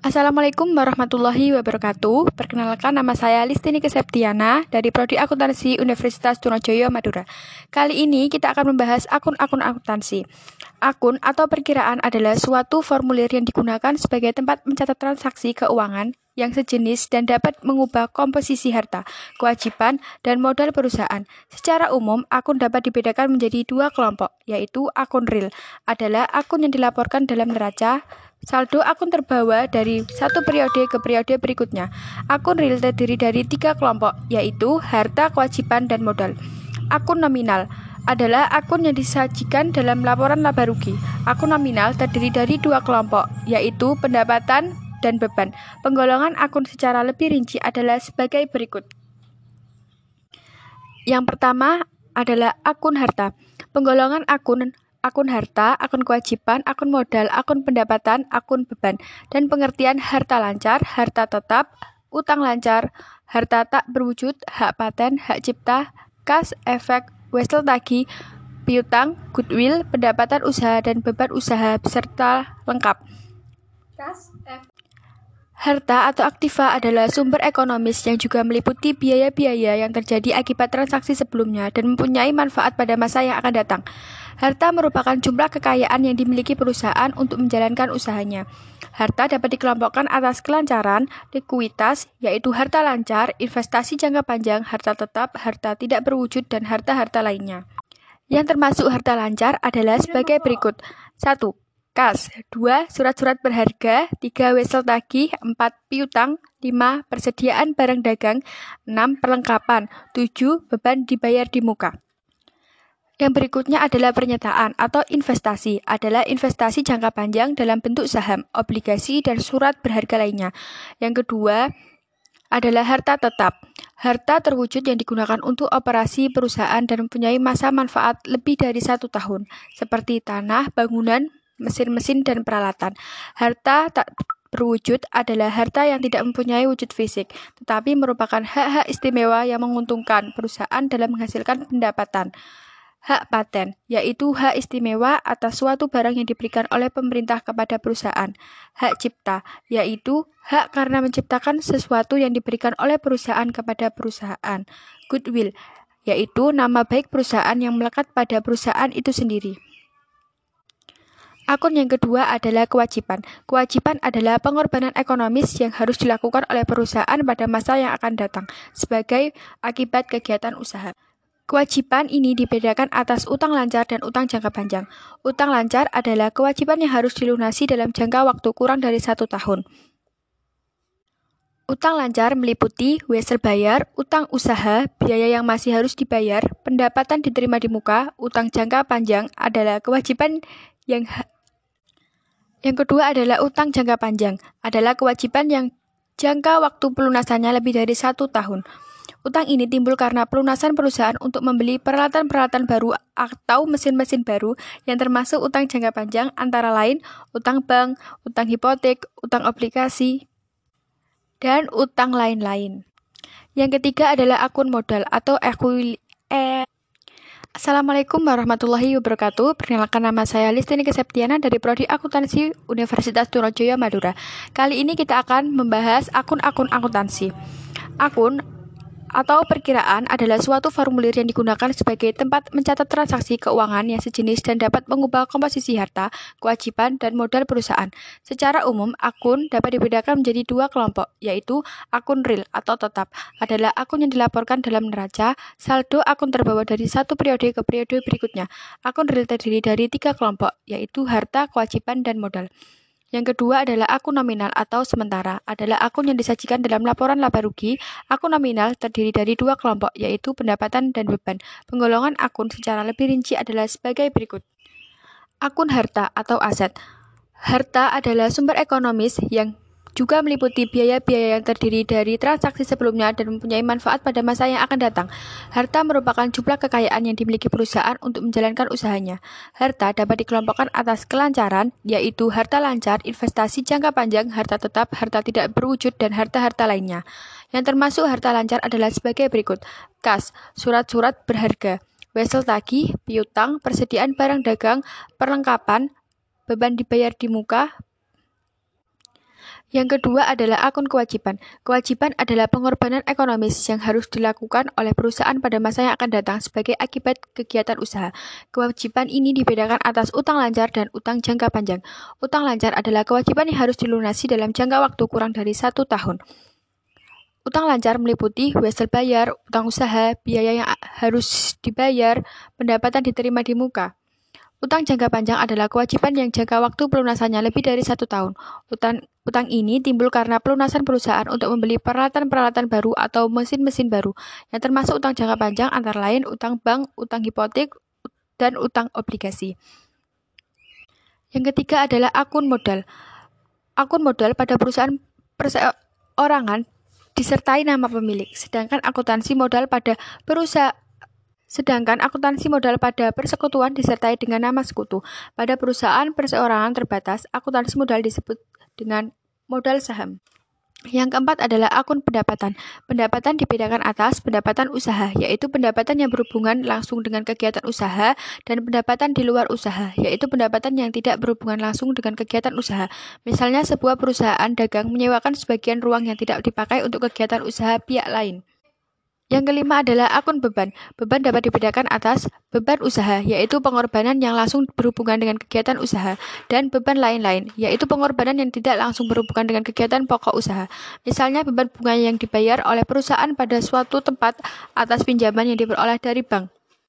Assalamualaikum warahmatullahi wabarakatuh. Perkenalkan nama saya Listini Keseptiana dari Prodi Akuntansi Universitas Trunojoyo Madura. Kali ini kita akan membahas akun-akun akuntansi. Akun atau perkiraan adalah suatu formulir yang digunakan sebagai tempat mencatat transaksi keuangan yang sejenis dan dapat mengubah komposisi harta, kewajiban, dan modal perusahaan. Secara umum, akun dapat dibedakan menjadi dua kelompok, yaitu akun real adalah akun yang dilaporkan dalam neraca Saldo akun terbawa dari satu periode ke periode berikutnya. Akun real terdiri dari tiga kelompok, yaitu harta, kewajiban, dan modal. Akun nominal adalah akun yang disajikan dalam laporan laba rugi. Akun nominal terdiri dari dua kelompok, yaitu pendapatan dan beban. Penggolongan akun secara lebih rinci adalah sebagai berikut. Yang pertama adalah akun harta. Penggolongan akun akun harta, akun kewajiban, akun modal, akun pendapatan, akun beban, dan pengertian harta lancar, harta tetap, utang lancar, harta tak berwujud, hak paten, hak cipta, kas, efek, wesel tagi, piutang, goodwill, pendapatan usaha, dan beban usaha beserta lengkap. Kas, efek. Harta atau aktiva adalah sumber ekonomis yang juga meliputi biaya-biaya yang terjadi akibat transaksi sebelumnya dan mempunyai manfaat pada masa yang akan datang. Harta merupakan jumlah kekayaan yang dimiliki perusahaan untuk menjalankan usahanya. Harta dapat dikelompokkan atas kelancaran, likuiditas, yaitu harta lancar, investasi jangka panjang, harta tetap, harta tidak berwujud, dan harta-harta lainnya. Yang termasuk harta lancar adalah sebagai berikut. 1. Kas 2. Surat-surat berharga 3. Wesel tagih 4. Piutang 5. Persediaan barang dagang 6. Perlengkapan 7. Beban dibayar di muka yang berikutnya adalah pernyataan atau investasi, adalah investasi jangka panjang dalam bentuk saham, obligasi, dan surat berharga lainnya. Yang kedua adalah harta tetap. Harta terwujud yang digunakan untuk operasi perusahaan dan mempunyai masa manfaat lebih dari satu tahun, seperti tanah, bangunan, mesin-mesin, dan peralatan. Harta tak berwujud adalah harta yang tidak mempunyai wujud fisik, tetapi merupakan hak-hak istimewa yang menguntungkan perusahaan dalam menghasilkan pendapatan hak paten, yaitu hak istimewa atas suatu barang yang diberikan oleh pemerintah kepada perusahaan. Hak cipta, yaitu hak karena menciptakan sesuatu yang diberikan oleh perusahaan kepada perusahaan. Goodwill, yaitu nama baik perusahaan yang melekat pada perusahaan itu sendiri. Akun yang kedua adalah kewajiban. Kewajiban adalah pengorbanan ekonomis yang harus dilakukan oleh perusahaan pada masa yang akan datang sebagai akibat kegiatan usaha. Kewajiban ini dibedakan atas utang lancar dan utang jangka panjang. Utang lancar adalah kewajiban yang harus dilunasi dalam jangka waktu kurang dari satu tahun. Utang lancar meliputi wesel bayar, utang usaha, biaya yang masih harus dibayar, pendapatan diterima di muka, utang jangka panjang adalah kewajiban yang yang kedua adalah utang jangka panjang, adalah kewajiban yang jangka waktu pelunasannya lebih dari satu tahun. Utang ini timbul karena pelunasan perusahaan untuk membeli peralatan-peralatan baru atau mesin-mesin baru yang termasuk utang jangka panjang antara lain utang bank, utang hipotek, utang obligasi, dan utang lain-lain. Yang ketiga adalah akun modal atau equity. Assalamualaikum warahmatullahi wabarakatuh. Perkenalkan nama saya Listini Keseptiana dari Prodi Akuntansi Universitas Trunojoyo Madura. Kali ini kita akan membahas akun-akun akuntansi. Akun atau perkiraan adalah suatu formulir yang digunakan sebagai tempat mencatat transaksi keuangan yang sejenis dan dapat mengubah komposisi harta, kewajiban, dan modal perusahaan. Secara umum, akun dapat dibedakan menjadi dua kelompok, yaitu akun real atau tetap adalah akun yang dilaporkan dalam neraca, saldo akun terbawa dari satu periode ke periode berikutnya. Akun real terdiri dari tiga kelompok, yaitu harta, kewajiban, dan modal. Yang kedua adalah akun nominal atau sementara, adalah akun yang disajikan dalam laporan laba rugi. Akun nominal terdiri dari dua kelompok, yaitu pendapatan dan beban. Penggolongan akun secara lebih rinci adalah sebagai berikut. Akun harta atau aset. Harta adalah sumber ekonomis yang juga meliputi biaya-biaya yang terdiri dari transaksi sebelumnya dan mempunyai manfaat pada masa yang akan datang. Harta merupakan jumlah kekayaan yang dimiliki perusahaan untuk menjalankan usahanya. Harta dapat dikelompokkan atas kelancaran, yaitu harta lancar, investasi jangka panjang, harta tetap, harta tidak berwujud, dan harta-harta lainnya. Yang termasuk harta lancar adalah sebagai berikut. Kas, surat-surat berharga, wesel tagih, piutang, persediaan barang dagang, perlengkapan, beban dibayar di muka, Yang kedua adalah akun kewajiban. Kewajiban adalah pengorbanan ekonomis yang harus dilakukan oleh perusahaan pada masa yang akan datang sebagai akibat kegiatan usaha. Kewajiban ini dibedakan atas utang lancar dan utang jangka panjang. Utang lancar adalah kewajiban yang harus dilunasi dalam jangka waktu kurang dari satu tahun. Utang lancar meliputi wesel bayar, utang usaha, biaya yang harus dibayar, pendapatan diterima di muka. Utang jangka panjang adalah kewajiban yang jangka waktu pelunasannya lebih dari satu tahun. Utang, utang ini timbul karena pelunasan perusahaan untuk membeli peralatan-peralatan baru atau mesin-mesin baru, yang termasuk utang jangka panjang antara lain utang bank, utang hipotek, dan utang obligasi. Yang ketiga adalah akun modal. Akun modal pada perusahaan perseorangan disertai nama pemilik, sedangkan akuntansi modal pada perusahaan Sedangkan akuntansi modal pada persekutuan disertai dengan nama sekutu. Pada perusahaan perseorangan terbatas, akuntansi modal disebut dengan modal saham. Yang keempat adalah akun pendapatan. Pendapatan dibedakan atas pendapatan usaha, yaitu pendapatan yang berhubungan langsung dengan kegiatan usaha, dan pendapatan di luar usaha, yaitu pendapatan yang tidak berhubungan langsung dengan kegiatan usaha. Misalnya, sebuah perusahaan dagang menyewakan sebagian ruang yang tidak dipakai untuk kegiatan usaha pihak lain. Yang kelima adalah akun beban. Beban dapat dibedakan atas beban usaha, yaitu pengorbanan yang langsung berhubungan dengan kegiatan usaha, dan beban lain-lain, yaitu pengorbanan yang tidak langsung berhubungan dengan kegiatan pokok usaha. Misalnya beban bunga yang dibayar oleh perusahaan pada suatu tempat atas pinjaman yang diperoleh dari bank.